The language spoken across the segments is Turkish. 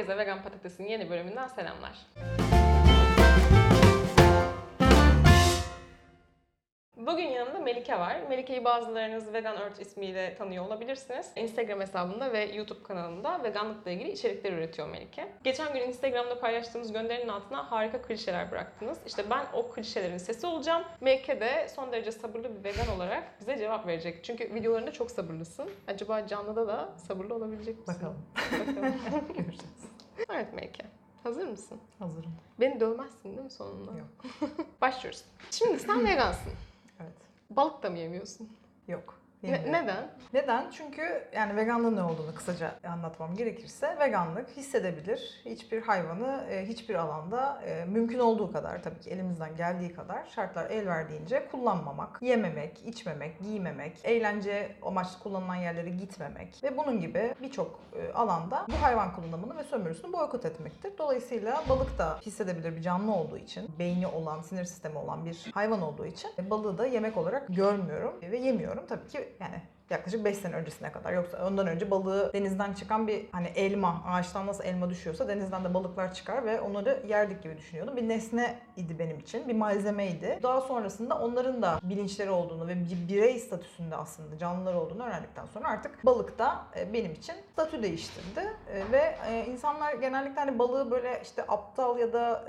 Herkese Vegan Patates'in yeni bölümünden selamlar. Bugün yanımda Melike var. Melike'yi bazılarınız Vegan Earth ismiyle tanıyor olabilirsiniz. Instagram hesabında ve YouTube kanalında veganlıkla ilgili içerikler üretiyor Melike. Geçen gün Instagram'da paylaştığımız gönderinin altına harika klişeler bıraktınız. İşte ben o klişelerin sesi olacağım. Melike de son derece sabırlı bir vegan olarak bize cevap verecek. Çünkü videolarında çok sabırlısın. Acaba canlıda da sabırlı olabilecek misin? Bakalım. Bakalım. Göreceğiz. Evet Melike. Hazır mısın? Hazırım. Beni dövmezsin değil mi sonunda? Yok. Başlıyoruz. Şimdi sen vegansın. Evet. Balık da mı yemiyorsun? Yok. Ne- neden? Neden? Çünkü yani veganlığın ne olduğunu kısaca anlatmam gerekirse veganlık hissedebilir. Hiçbir hayvanı e, hiçbir alanda e, mümkün olduğu kadar tabii ki elimizden geldiği kadar şartlar el verdiğince kullanmamak, yememek, içmemek, giymemek, eğlence amaçlı kullanılan yerlere gitmemek ve bunun gibi birçok e, alanda bu hayvan kullanımını ve sömürüsünü boykot etmektir. Dolayısıyla balık da hissedebilir bir canlı olduğu için, beyni olan, sinir sistemi olan bir hayvan olduğu için balığı da yemek olarak görmüyorum ve yemiyorum. Tabii ki yani yaklaşık 5 sene öncesine kadar. Yoksa ondan önce balığı denizden çıkan bir hani elma, ağaçtan nasıl elma düşüyorsa denizden de balıklar çıkar ve onları yerdik gibi düşünüyordum. Bir nesne idi benim için, bir malzemeydi. Daha sonrasında onların da bilinçleri olduğunu ve bir birey statüsünde aslında canlılar olduğunu öğrendikten sonra artık balık da e, benim için statü değiştirdi. E, Ve e, insanlar genellikle hani balığı böyle işte aptal ya da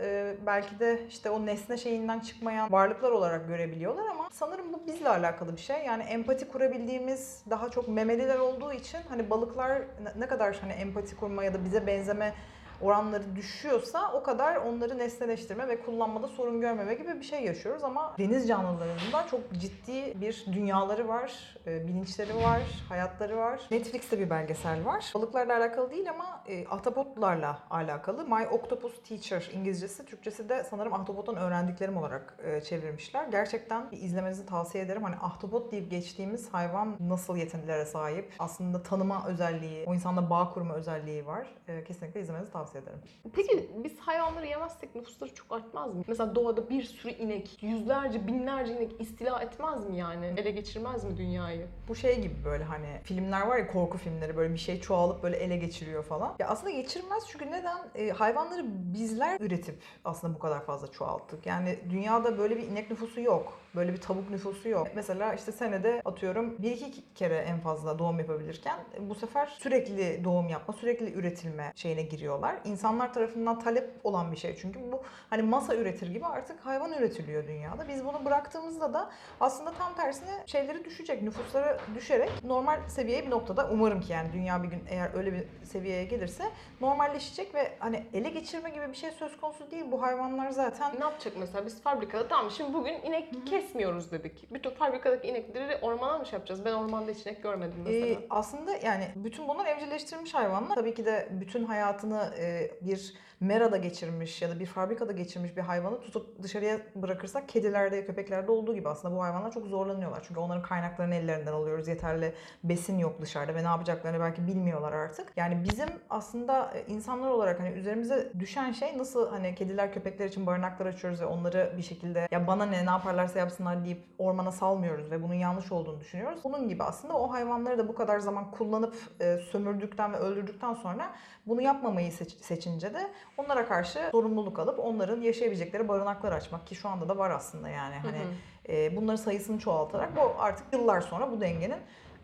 belki de işte o nesne şeyinden çıkmayan varlıklar olarak görebiliyorlar ama sanırım bu bizle alakalı bir şey. Yani empati kurabildiğimiz daha çok memeliler olduğu için hani balıklar ne- kadar hani empati kurma ya da bize benzeme oranları düşüyorsa o kadar onları nesneleştirme ve kullanmada sorun görmeme gibi bir şey yaşıyoruz ama deniz canlılarının da çok ciddi bir dünyaları var, e, bilinçleri var, hayatları var. Netflix'te bir belgesel var. Balıklarla alakalı değil ama e, ahtapotlarla alakalı. My Octopus Teacher İngilizcesi, Türkçesi de sanırım ahtapottan öğrendiklerim olarak e, çevirmişler. Gerçekten bir izlemenizi tavsiye ederim. Hani ahtapot deyip geçtiğimiz hayvan nasıl yetenilere sahip? Aslında tanıma özelliği, o insanda bağ kurma özelliği var. E, kesinlikle izlemenizi tavsiye ederim. Peki biz hayvanları yemezsek nüfusları çok artmaz mı? Mesela doğada bir sürü inek, yüzlerce, binlerce inek istila etmez mi yani? Ele geçirmez mi dünyayı? Bu şey gibi böyle hani filmler var ya korku filmleri böyle bir şey çoğalıp böyle ele geçiriyor falan. Ya aslında geçirmez çünkü neden? E, hayvanları bizler üretip aslında bu kadar fazla çoğalttık. Yani dünyada böyle bir inek nüfusu yok. Böyle bir tavuk nüfusu yok. Mesela işte senede atıyorum bir iki kere en fazla doğum yapabilirken bu sefer sürekli doğum yapma, sürekli üretilme şeyine giriyorlar. İnsanlar tarafından talep olan bir şey çünkü bu hani masa üretir gibi artık hayvan üretiliyor dünyada. Biz bunu bıraktığımızda da aslında tam tersine şeyleri düşecek, nüfusları düşerek normal seviyeye bir noktada umarım ki yani dünya bir gün eğer öyle bir seviyeye gelirse normalleşecek ve hani ele geçirme gibi bir şey söz konusu değil. Bu hayvanlar zaten Ne yapacak mesela biz fabrikada tamam şimdi bugün inek kesmiyoruz dedik. Bütün fabrikadaki inekleri ormana mı şey yapacağız? Ben ormanda hiç inek görmedim mesela. Ee, aslında yani bütün bunlar evcilleştirilmiş hayvanlar. Tabii ki de bütün hayatını e, bir merada geçirmiş ya da bir fabrikada geçirmiş bir hayvanı tutup dışarıya bırakırsak kedilerde, köpeklerde olduğu gibi aslında bu hayvanlar çok zorlanıyorlar. Çünkü onların kaynaklarını ellerinden alıyoruz. Yeterli besin yok dışarıda ve ne yapacaklarını belki bilmiyorlar artık. Yani bizim aslında e, insanlar olarak hani üzerimize düşen şey nasıl hani kediler, köpekler için barınaklar açıyoruz ve onları bir şekilde ya bana ne ne yaparlarsa yapsınlar deyip ormana salmıyoruz ve bunun yanlış olduğunu düşünüyoruz. Bunun gibi aslında o hayvanları da bu kadar zaman kullanıp e, sömürdükten ve öldürdükten sonra bunu yapmamayı seç- seçince de onlara karşı sorumluluk alıp onların yaşayabilecekleri barınaklar açmak ki şu anda da var aslında yani hani Hı hı. e, bunların sayısını çoğaltarak bu artık yıllar sonra bu dengenin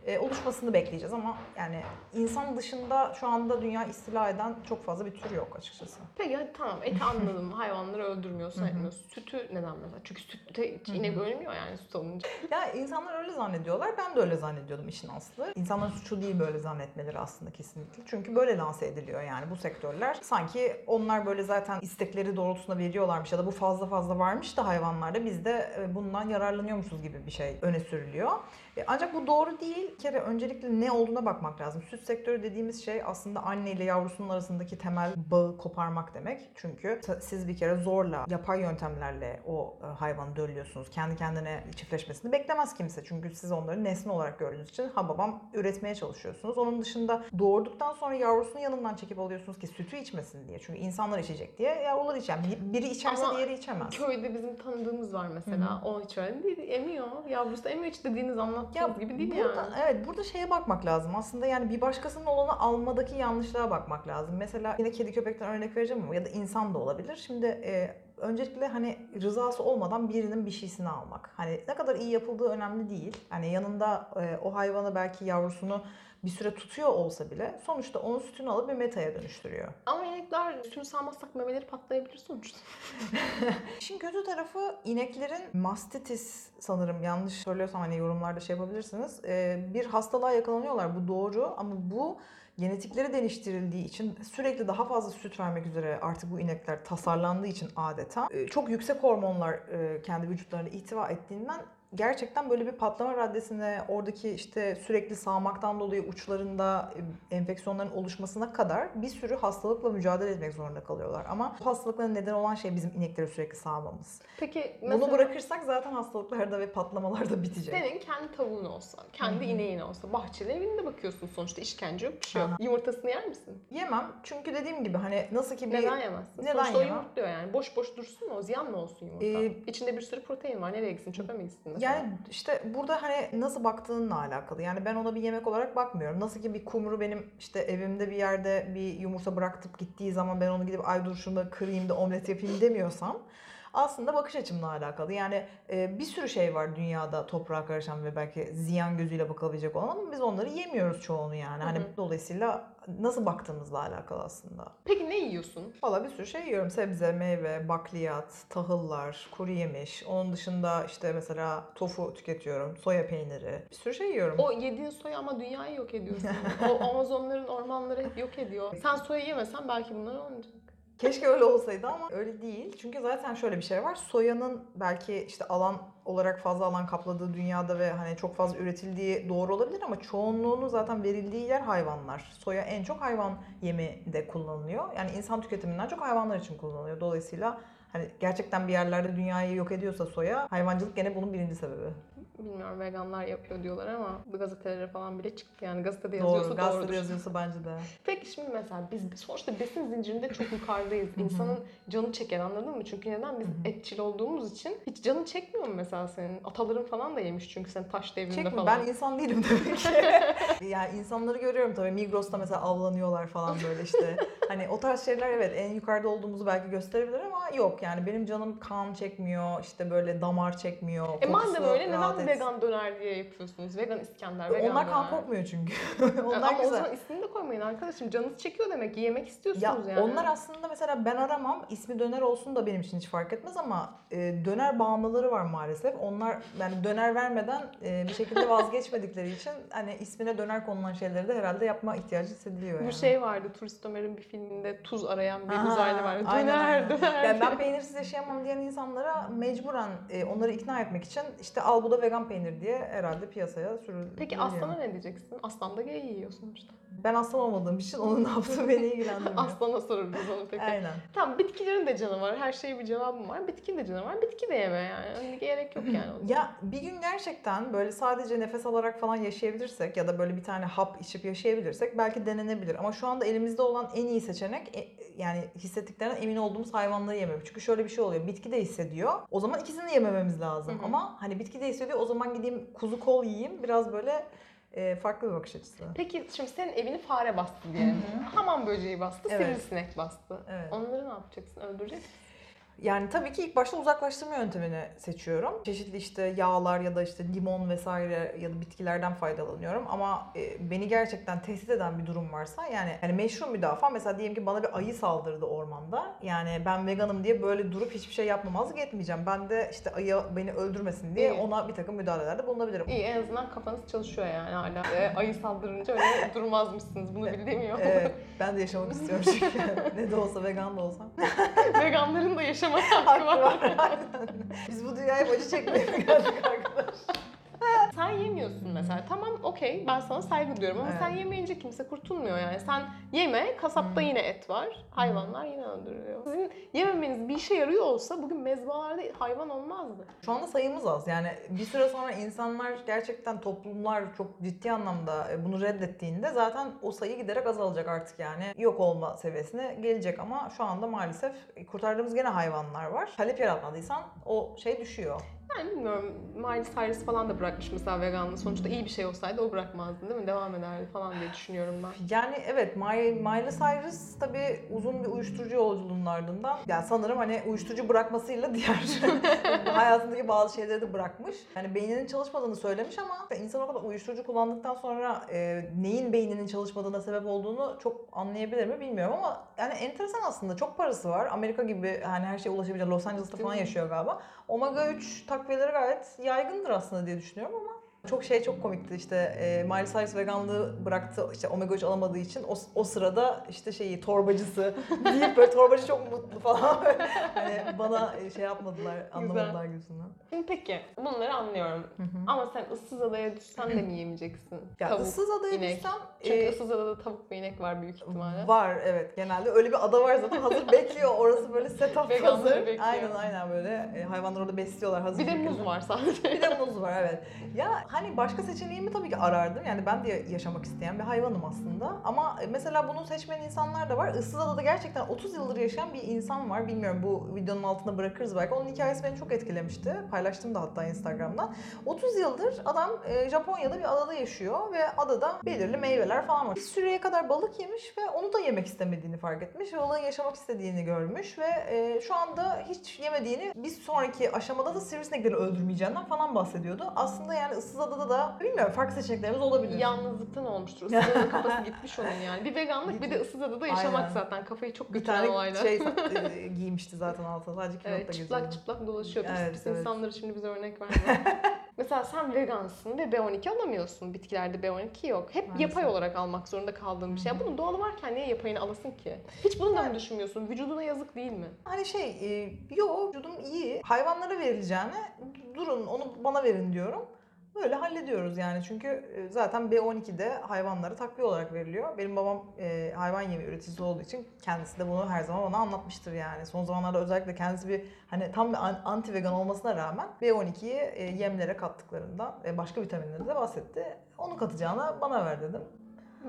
e, oluşmasını bekleyeceğiz ama yani insan dışında şu anda dünya istila eden çok fazla bir tür yok açıkçası. Peki hadi tamam eti anladım. Hayvanları hı. etmiyorsun. Sütü neden mesela? Çünkü sütte inek ölmüyor yani süt alınca. Ya insanlar öyle zannediyorlar. Ben de öyle zannediyordum işin aslı. İnsanların suçu değil böyle zannetmeleri aslında kesinlikle. Çünkü böyle lanse ediliyor yani bu sektörler. Sanki onlar böyle zaten istekleri doğrultusunda veriyorlarmış ya da bu fazla fazla varmış da hayvanlarda biz de e, bundan yararlanıyormuşuz gibi bir şey öne sürülüyor. E, Ancak bu doğru değil. Bir kere öncelikle ne olduğuna bakmak lazım. Süt sektörü dediğimiz şey aslında anne ile yavrusunun arasındaki temel bağı koparmak demek. Çünkü siz bir kere zorla, yapay yöntemlerle o e, hayvanı döllüyorsunuz. Kendi kendine çiftleşmesini beklemez kimse. Çünkü siz onları nesne olarak gördüğünüz için ha babam üretmeye çalışıyorsunuz. Onun dışında doğurduktan sonra yavrusunu yanından çekip alıyorsunuz ki sütü içmesin diye. Çünkü insanlar içecek diye yavrular içer. Bir- Biri içerse Ama diğeri içemez. Köyde bizim tanıdığımız var mesela. O hiç öyle değil. Emiyor. Yavrusu emiyor hiç dediğiniz anlat anlattığınız gibi değil burada, yani. Evet burada şeye bakmak lazım. Aslında yani bir başkasının olanı almadaki yanlışlığa bakmak lazım. Mesela yine kedi köpekten örnek vereceğim ama ya da insan da olabilir. Şimdi e, öncelikle hani rızası olmadan birinin bir şeysini almak. Hani ne kadar iyi yapıldığı önemli değil. Hani yanında e, o hayvanı belki yavrusunu bir süre tutuyor olsa bile sonuçta onun sütünü alıp bir metaya dönüştürüyor. Ama inekler sütünü sağmazsak memeleri patlayabilir sonuçta. İşin kötü tarafı ineklerin mastitis sanırım yanlış söylüyorsam hani yorumlarda şey yapabilirsiniz. Ee, bir hastalığa yakalanıyorlar bu doğru ama bu genetikleri değiştirildiği için sürekli daha fazla süt vermek üzere artık bu inekler tasarlandığı için adeta e, çok yüksek hormonlar e, kendi vücutlarına ihtiva ettiğinden gerçekten böyle bir patlama raddesine oradaki işte sürekli sağmaktan dolayı uçlarında e, enfeksiyonların oluşmasına kadar bir sürü hastalıkla mücadele etmek zorunda kalıyorlar. Ama bu hastalıkların neden olan şey bizim inekleri sürekli sağmamız. Peki Bunu mesela bırakırsak zaten hastalıklarda ve patlamalar da bitecek. senin kendi tavuğun olsa, kendi hı. ineğin olsa, bahçeli evinde bakıyorsun sonuçta işkence yok bir şey yok. Aha. Yumurtasını yer misin? Yemem çünkü dediğim gibi hani nasıl ki bir Neden yemezsin? Neden sonuçta o yemem? yumurtluyor yani. Boş boş dursun mu? O ziyan mı olsun yumurta? Ee, İçinde bir sürü protein var. Nereye gitsin? Çöpe mi gitsin? Yani işte burada hani nasıl baktığınla alakalı. Yani ben ona bir yemek olarak bakmıyorum. Nasıl ki bir kumru benim işte evimde bir yerde bir yumurta bıraktıp gittiği zaman ben onu gidip ay dur şunu da kırayım da omlet yapayım demiyorsam aslında bakış açımla alakalı. Yani e, bir sürü şey var dünyada toprağa karışan ve belki ziyan gözüyle bakılabilecek olan ama biz onları yemiyoruz çoğunu yani. Hani Hı hı. dolayısıyla nasıl baktığımızla alakalı aslında. Peki ne yiyorsun? Valla bir sürü şey yiyorum. Sebze, meyve, bakliyat, tahıllar, kuru yemiş. Onun dışında işte mesela tofu tüketiyorum, soya peyniri. Bir sürü şey yiyorum. O yediğin soya ama dünyayı yok ediyorsun. o Amazonların ormanları hep yok ediyor. Sen soya yemesen belki bunlar olmayacak. Keşke öyle olsaydı ama öyle değil. Çünkü zaten şöyle bir şey var. Soyanın belki işte alan olarak fazla alan kapladığı dünyada ve hani çok fazla üretildiği doğru olabilir ama çoğunluğunu zaten verildiği yer hayvanlar. Soya en çok hayvan yemi de kullanılıyor. Yani insan tüketiminden çok hayvanlar için kullanılıyor. Dolayısıyla hani gerçekten bir yerlerde dünyayı yok ediyorsa soya, hayvancılık gene bunun birinci sebebi. Bilmiyorum veganlar yapıyor diyorlar ama bu gazetelere falan bile çıktı yani gazetede yazıyorsa Doğru, gazetede doğrudur. yazıyorsa bence de. Peki şimdi mesela biz sonuçta besin zincirinde çok yukarıdayız. İnsanın canı çeker anladın mı? Çünkü neden? Biz etçil olduğumuz için hiç canı çekmiyor mu mesela senin? Ataların falan da yemiş çünkü sen taş devrinde Çekme, falan. ben insan değilim demek ki. yani insanları görüyorum tabii Migros'ta mesela avlanıyorlar falan böyle işte. Hani o tarz şeyler evet en yukarıda olduğumuzu belki gösterebilir ama yok yani benim canım kan çekmiyor işte böyle damar çekmiyor. E madem öyle neden etsin. vegan döner diye yapıyorsunuz? Vegan İskender, vegan Onlar kan döner. kokmuyor çünkü. Onlar ama o güzel. zaman ismini de koymayın arkadaşım. Canınız çekiyor demek ki yemek Ya istiyorsunuz yani. onlar aslında mesela ben aramam ismi döner olsun da benim için hiç fark etmez ama e, döner bağımlıları var maalesef. Onlar yani döner vermeden e, bir şekilde vazgeçmedikleri için hani ismine döner konulan şeyleri de herhalde yapma ihtiyacı hissediliyor yani. Bu şey vardı Turist Ömer'in bir filminde tuz arayan bir Aha, uzaylı vardı. Döner aynen. döner. Yani ben peynirsiz yaşayamam diyen insanlara mecburen e, onları ikna etmek için işte al bu da vegan peynir diye herhalde piyasaya sürülüyor. Peki aslana ne diyeceksin? Aslan da gay yiyor sonuçta. Ben aslan olmadığım için onun ne yaptığı beni ilgilendirmiyor. Aslana sorarız onu peki. Aynen. Tamam bitkilerin de canı var. Her şeye bir cevabım var. Bitkinin de canı var. Bitki de yeme yani. Öyle gerek yok yani. Ya bir gün gerçekten böyle sadece nefes alarak falan yaşayabilirsek ya da böyle bir tane hap içip yaşayabilirsek belki denenebilir. Ama şu anda elimizde olan en iyi seçenek e, yani hissettiklerinden emin olduğumuz hayvanları yememek. Çünkü şöyle bir şey oluyor. Bitki de hissediyor. O zaman ikisini de yemememiz lazım. Hı hı. Ama hani bitki de hissediyor. O zaman gideyim kuzu kol yiyeyim. Biraz böyle e, farklı bir bakış açısı. Peki şimdi senin evini fare bastı diyelim. Hamam böceği bastı, Evet. sivrisinek bastı. Evet. Onları ne yapacaksın? Öldürecek misin? Yani tabii ki ilk başta uzaklaştırma yöntemini seçiyorum. Çeşitli işte yağlar ya da işte limon vesaire ya da bitkilerden faydalanıyorum. Ama e, beni gerçekten tehdit eden bir durum varsa yani, yani meşru müdafaa mesela diyelim ki bana bir ayı saldırdı ormanda. Yani ben veganım diye böyle durup hiçbir şey yapmamazlık etmeyeceğim. Ben de işte ayı beni öldürmesin diye İyi. ona bir takım müdahalelerde bulunabilirim. İyi en azından kafanız çalışıyor yani hala. Ee, ayı saldırınca öyle durmazmışsınız. Bunu bildiğim yok. Evet, ben de yaşamak istiyorum çünkü ne de olsa vegan da olsam. Veganların da yaşama hakkı var. Biz bu dünyaya acı çekmeye geldik arkadaş? Sen yemiyorsun mesela. Tamam okey ben sana saygı duyuyorum ama Evet. sen yemeyince kimse kurtulmuyor yani. Sen yeme, kasapta Hmm. yine et var. Hayvanlar yine öldürülüyor. Sizin yememeniz bir işe yarıyor olsa bugün mezbalarda hayvan olmazdı. Şu anda sayımız az. Yani bir süre sonra insanlar gerçekten toplumlar çok ciddi anlamda e, bunu reddettiğinde zaten o sayı giderek azalacak artık yani. Yok olma seviyesine gelecek ama şu anda maalesef kurtardığımız gene hayvanlar var. Talep yaratmadıysan o şey düşüyor. Yani bilmiyorum Miley Cyrus falan da bırakmış mesela veganlığı. Sonuçta iyi bir şey olsaydı o bırakmazdı değil mi? Devam ederdi falan diye düşünüyorum ben. Yani evet Miley, Cyrus tabii uzun bir uyuşturucu yolculuğunun ardından yani sanırım hani uyuşturucu bırakmasıyla diğer hayatındaki bazı şeyleri de bırakmış. Yani beyninin çalışmadığını söylemiş ama insan o kadar uyuşturucu kullandıktan sonra e, neyin beyninin çalışmadığına sebep olduğunu çok anlayabilir mi bilmiyorum ama yani enteresan aslında çok parası var. Amerika gibi hani her şeye ulaşabilecek Los Angeles'ta falan yaşıyor galiba. Omega 3 takviyeleri gayet yaygındır aslında diye düşünüyorum ama çok şey çok komikti işte e, Miley Cyrus veganlığı bıraktı işte omega 3 alamadığı için o, o sırada işte şeyi torbacısı deyip böyle torbacı çok mutlu falan hani bana şey yapmadılar anlamadılar. Şimdi peki bunları anlıyorum. Hı hı. Ama sen ıssız adaya düşsen de mi yemeyeceksin? Ya Tavuk, ıssız adaya inek. düşsem Çünkü e, ıssız adada tavuk ve inek var büyük ihtimalle. Var evet genelde öyle bir ada var zaten hazır bekliyor orası böyle setup Veganları hazır. bekliyor. Aynen aynen böyle e, hayvanlar orada besliyorlar hazır. Bir de muz var sadece. Bir de muz var evet. Ya hani başka seçeneğimi tabii ki arardım. Yani ben de yaşamak isteyen bir hayvanım aslında. Ama mesela bunu seçmeyen insanlar da var. Issız Adada gerçekten 30 yıldır yaşayan bir insan var. Bilmiyorum bu videonun altına bırakırız belki. Onun hikayesi beni çok etkilemişti. Paylaştım da hatta Instagram'dan. 30 yıldır adam e, Japonya'da bir adada yaşıyor ve adada belirli meyveler falan var. Bir süreye kadar balık yemiş ve onu da yemek istemediğini fark etmiş. Balığın yaşamak istediğini görmüş ve e, şu anda hiç yemediğini bir sonraki aşamada da sivrisinekleri öldürmeyeceğinden falan bahsediyordu. Aslında yani ıssız adada da bilmiyorum farklı seçeneklerimiz olabilir. Yalnızlıktan olmuştur. Adada kafası gitmiş onun yani. Bir veganlık bir de ıssız adada yaşamak Aynen. zaten. Kafayı çok bir götüren tane olaylar. şey e, giymişti zaten altına. Sadece kilotla Evet, çıplak çıplak dolaşıyor. Pis Evet, pis evet. insanları şimdi bize örnek verme. Mesela sen vegansın ve B12 alamıyorsun. Bitkilerde B12 yok. Hep Maalesef. yapay olarak almak zorunda kaldığın bir şey. Ya Bunun doğalı varken niye yapayını alasın ki? Hiç bunu da mı düşünmüyorsun? Vücuduna yazık değil mi? Hani şey, e, yo vücudum iyi. Hayvanlara verileceğine durun onu bana verin diyorum. Böyle hallediyoruz yani çünkü e, zaten B12'de hayvanlara takviye olarak veriliyor. Benim babam e, hayvan yemi üreticisi olduğu için kendisi de bunu her zaman bana anlatmıştır yani. Son zamanlarda özellikle kendisi bir hani tam bir an- anti vegan olmasına rağmen B12'yi e, yemlere kattıklarından ve başka vitaminleri de bahsetti. Onu katacağına bana ver dedim.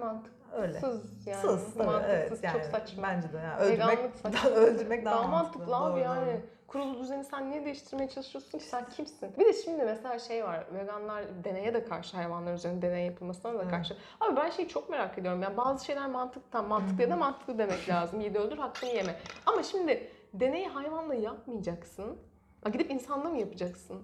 Mantıksız Öyle. yani. Sız tabii Mantıksız, evet yani çok saçma. bence de yani öldürmek, Veganlık saçma. öldürmek daha, Daha mantıklı abi Doğru, yani. doğru. Kurulu düzeni sen niye değiştirmeye çalışıyorsun ki? Sen kimsin? Bir de şimdi mesela şey var. Veganlar deneye de karşı hayvanlar üzerinde deney yapılmasına da karşı. Abi ben şeyi çok merak ediyorum. Yani bazı şeyler mantıklı, mantıklı ya da mantıklı demek lazım. Yedi öldür hakkını yeme. Ama şimdi deneyi hayvanla yapmayacaksın. Ha, Gidip insanda mı yapacaksın?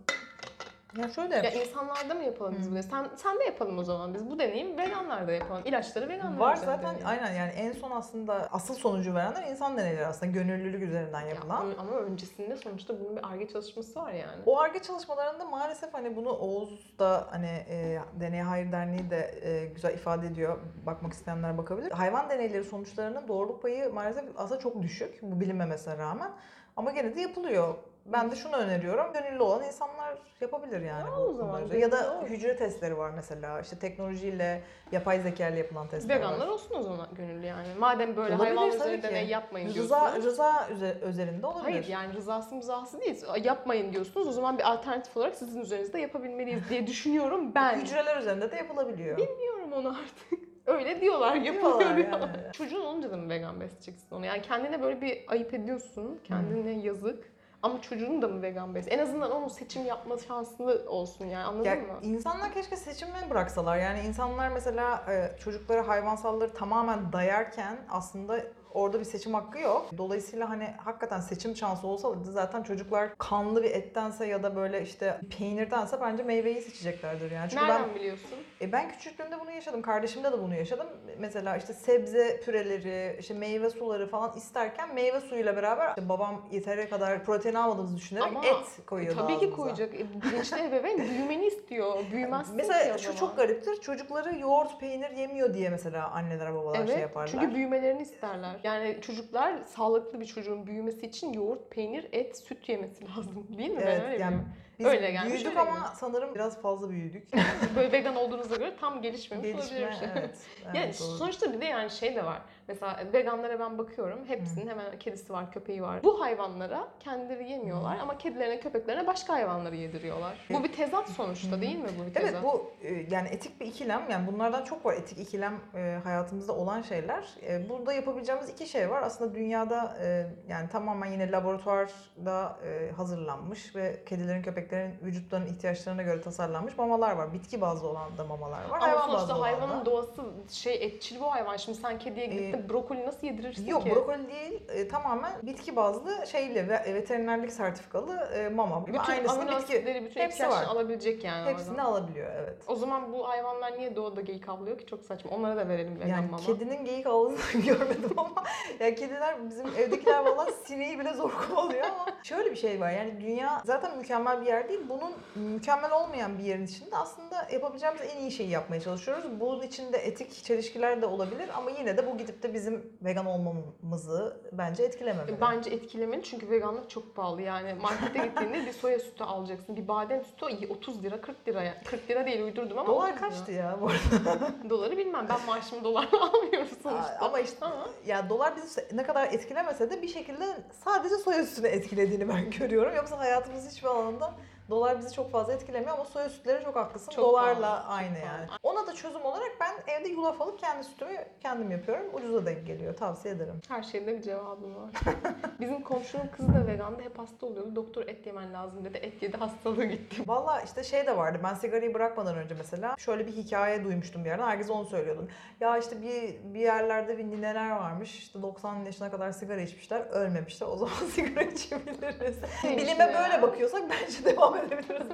Ya şöyle Ya insanlarda mı yapalım biz bunu? Sen, sen de yapalım o zaman biz. Bu deneyi veganlarda yapalım. İlaçları veganlar Var zaten deneyelim. aynen yani en son aslında asıl sonucu verenler insan deneyleri aslında gönüllülük üzerinden Ya, yapılan. ama öncesinde sonuçta bunun bir arge çalışması var yani. O ARGE çalışmalarında maalesef hani bunu Oğuz da hani e, Deneye Hayır Derneği de e, güzel ifade ediyor. Bakmak isteyenler bakabilir. Hayvan deneyleri sonuçlarının doğruluk payı maalesef aslında çok düşük. Bu bilinmemesine rağmen. Ama gene de yapılıyor. Ben de şunu öneriyorum. Gönüllü olan insanlar yapabilir yani. Ya bu o zaman bunları. Ya da gönüllü ol. hücre testleri var mesela. İşte teknolojiyle, yapay zeka ile yapılan testler Veganlar var. olsun o zaman gönüllü yani. Madem böyle Olabilir hayvan üzerinde deney yapmayın Rıza, diyorsunuz. rıza üzerinde olabilir. Hayır yani rızası mızası değil. Yapmayın diyorsunuz. O zaman bir alternatif olarak sizin üzerinizde yapabilmeliyiz diye düşünüyorum ben. Hücreler üzerinde de yapılabiliyor. Bilmiyorum onu artık. Öyle diyorlar yapılıyor Diyorlar diyor. yani. Çocuğun olunca da mı vegan besleyeceksin onu? Yani kendine böyle bir ayıp ediyorsun. Kendine yazık. Ama çocuğunu da mı vegan besle? En azından onun seçim yapma şanslı olsun yani anladın Ya, mı? insanlar keşke seçime bıraksalar. Yani insanlar mesela e, çocuklara hayvansalları tamamen dayarken aslında orada bir seçim hakkı yok. Dolayısıyla hani hakikaten seçim şansı olsa zaten çocuklar kanlı bir ettense ya da böyle işte peynirdense bence meyveyi seçeceklerdir yani. Çünkü Nereden ben biliyorsun? e, ben küçüklüğümde bunu yaşadım. Kardeşimde de bunu yaşadım. Mesela işte sebze püreleri, işte meyve suları falan isterken meyve suyuyla beraber işte babam yeteri kadar protein almadığımızı düşünerek Ama et koyuyordu Tabii ki ağzımıza. koyacak. E, Bilinçli ebeveyn büyümeni istiyor. Büyümezsin ki Mesela şu çok gariptir. Çocukları yoğurt, peynir yemiyor diye mesela anneler babalar Evet, şey yaparlar. çünkü büyümelerini isterler. Yani çocuklar sağlıklı bir çocuğun büyümesi için yoğurt, peynir, et, süt yemesi lazım. Değil mi? Evet, ben öyle yani. Biz öyle gelmiş, büyüdük öyle ama gelmiş. sanırım biraz fazla büyüdük. Böyle vegan olduğunuza göre tam gelişmemiş Gelişme olabilir şey. evet. evet Yani doğru. sonuçta bir de yani şey de var. Mesela veganlara ben bakıyorum. Hepsinin hemen kedisi var, köpeği var. Bu hayvanlara kendileri yemiyorlar ama kedilerine, köpeklerine başka hayvanları yediriyorlar. Bu bir tezat sonuçta değil mi bu bir tezat? Evet bu e, yani etik bir ikilem. Yani bunlardan çok var etik ikilem e, hayatımızda olan şeyler. E, Burada yapabileceğimiz iki şey var. Aslında dünyada yani tamamen yine laboratuvarda hazırlanmış ve kedilerin, köpeklerin vücutlarının ihtiyaçlarına göre tasarlanmış mamalar var. Bitki bazlı olan da mamalar var. Ama hayvan bazlı sonuçta olan hayvanın da. doğası şey etçil bu hayvan. Şimdi sen kediye gidip de brokoli nasıl yedirirsin Yok ki? brokoli değil e, tamamen bitki bazlı şeyli ve veterinerlik sertifikalı e, mama. bütün Aynısını amino bitki bütün hepsi var. alabilecek yani hepsini oradan. alabiliyor evet. O zaman bu hayvanlar niye doğada geyik avlıyor ki? Çok saçma. Onlara da verelim vegan Yani mama. kedinin geyik avladığını görmedim ama ya kediler bizim evdekiler valla sineği bile zor kovalıyor ama şöyle bir şey var yani dünya zaten mükemmel bir yer değil. Bunun mükemmel olmayan bir yerin içinde aslında yapabileceğimiz en iyi şeyi yapmaya çalışıyoruz. Bunun içinde etik çelişkiler de olabilir ama yine de bu gidip de bizim vegan olmamızı bence etkilememeli. Bence etkilemeli çünkü veganlık çok pahalı. Yani markete gittiğinde bir soya sütü alacaksın. Bir badem sütü 30 lira 40 lira. yani. 40 lira değil uydurdum ama Dolar 30 lira. kaçtı ya bu arada? Doları bilmem. Ben maaşımı dolarla almıyorum sonuçta. Ama işte Ama ya dolar bizi ne kadar etkilemese de bir şekilde sadece soya sütünü etkilediğini ben görüyorum. Yoksa hayatımızın hiçbir alanında dolar bizi çok fazla etkilemiyor ama soya sütleri çok haklısın. Çok Dolarla pahalı, çok aynı pahalı. yani. Ona da çözüm olarak ben evde yulaf alıp kendi sütümü kendim yapıyorum. Ucuza denk geliyor. Tavsiye ederim. her şeyde bir cevabım var. Bizim komşunun kızı da vegandı. Hep hasta oluyordu. Doktor et yemen lazım dedi. Et yedi hastalığı gitti. Valla işte şey de vardı. Ben sigarayı bırakmadan önce mesela şöyle bir hikaye duymuştum bir yerden. Herkes onu söylüyordu. Ya işte bir bir yerlerde bir nineler varmış. İşte 90 yaşına kadar sigara içmişler. Ölmemişler. O zaman sigara içebiliriz. Neymiş Bilime böyle bakıyorsak bence devam edebiliriz.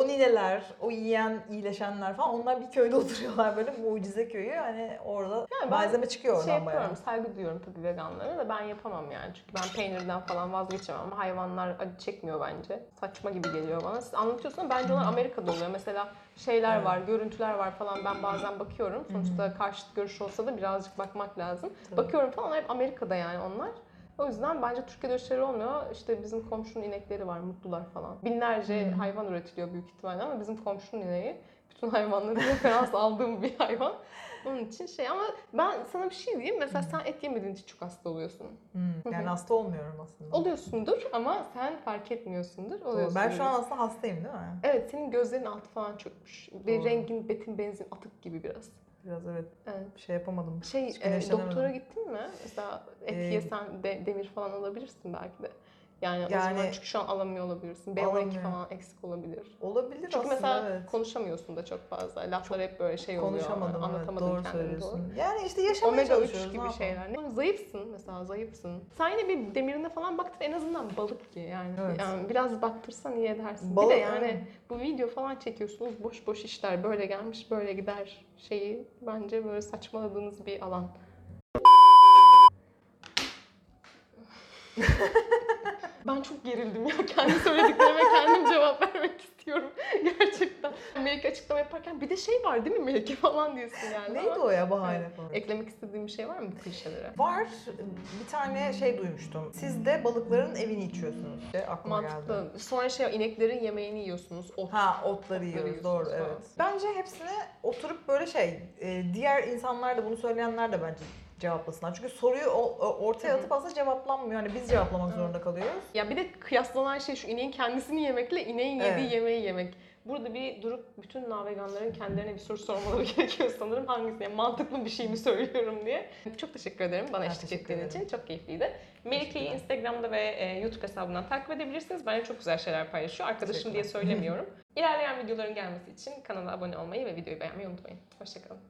o nineler, o yiyen, iyileşenler falan onlar bir köyde oturuyorlar böyle mucize köyü. Hani orada Yani malzeme çıkıyor oradan şey yapıyorum, bayağı. saygı duyuyorum tabii veganlara da ben yapamam yani. Çünkü ben peynirden falan vazgeçemem. Ama hayvanlar acı çekmiyor bence. Saçma gibi geliyor bana. Siz anlatıyorsunuz bence onlar Amerika'da oluyor. Mesela şeyler Evet. var, görüntüler var falan ben bazen bakıyorum. Sonuçta karşıt görüş olsa da birazcık bakmak lazım. Tabii. Bakıyorum falan onlar hep Amerika'da yani onlar. O yüzden bence Türkiye'de öyle olmuyor. İşte bizim komşunun inekleri var, mutlular falan. Binlerce hayvan üretiliyor büyük ihtimalle ama bizim komşunun ineği bütün hayvanları referans aldığım bir hayvan. Onun için şey ama ben sana bir şey diyeyim. Mesela sen et yemediğin için çok hasta oluyorsun. Hmm, yani hasta olmuyorum aslında. Oluyorsundur ama sen fark etmiyorsundur. Oluyorsundur. Ben şu an aslında hastayım değil mi? Evet senin gözlerin altı falan çökmüş. Ve Doğru. rengin betin benzin atık gibi biraz. Biraz evet Evet. şey yapamadım. Şey e, doktora gittin mi? Mesela et Ee, yesen de, demir falan alabilirsin belki de. Yani, o Yani- zaman çünkü şu an alamıyor olabilirsin. B12 Alamıyorum. falan eksik olabilir. Olabilir Çünkü aslında mesela evet. konuşamıyorsun da çok fazla. Laflar hep böyle şey oluyor. Konuşamadım evet, Anlatamadın doğru söylüyorsun. doğru. Yani işte yaşamaya Omega 3 çalışıyoruz, ne gibi yapalım? şeyler. Ne- Zayıfsın mesela zayıfsın. Sen yine bir demirine falan baktır en azından balık ye yani. Evet. yani biraz baktırsan iyi edersin. Balık, bir de yani evet. bu video falan çekiyorsunuz boş boş işler böyle gelmiş böyle gider şeyi bence böyle saçmaladığınız bir alan. Ben çok gerildim ya. Kendi söylediklerime kendim cevap vermek istiyorum. Gerçekten. Melike açıklama yaparken bir de şey var değil mi Melike falan diyorsun yani. Neydi Ama o ya bahane falan? Eklemek istediğim bir şey var mı bu klişelere? Var. Bir tane şey duymuştum. Siz de balıkların evini içiyorsunuz. İşte aklıma geldi. Mantıklı. Sonra şey ineklerin yemeğini yiyorsunuz. Ot. Ha otları yiyoruz yiyorsunuz doğru falan. evet. Bence hepsine oturup böyle şey e, diğer insanlar da bunu söyleyenler de bence cevaplasınlar. Çünkü soruyu ortaya atıp aslında cevaplanmıyor. Yani biz cevaplamak zorunda kalıyoruz. Ya bir de kıyaslanan şey şu ineğin kendisini yemekle ineğin yediği Evet. yemeği yemek. Burada bir durup bütün naveganların kendilerine bir soru sormaları gerekiyor sanırım. Hangisine mantıklı bir şey mi söylüyorum diye. Çok teşekkür ederim bana Ben eşlik ettiğin ederim. için. Çok keyifliydi. Melike'yi. Instagram'da ve e, YouTube hesabından takip edebilirsiniz. Bence çok güzel şeyler paylaşıyor. Arkadaşım diye söylemiyorum. İlerleyen videoların gelmesi için kanala abone olmayı ve videoyu beğenmeyi unutmayın. Hoşçakalın.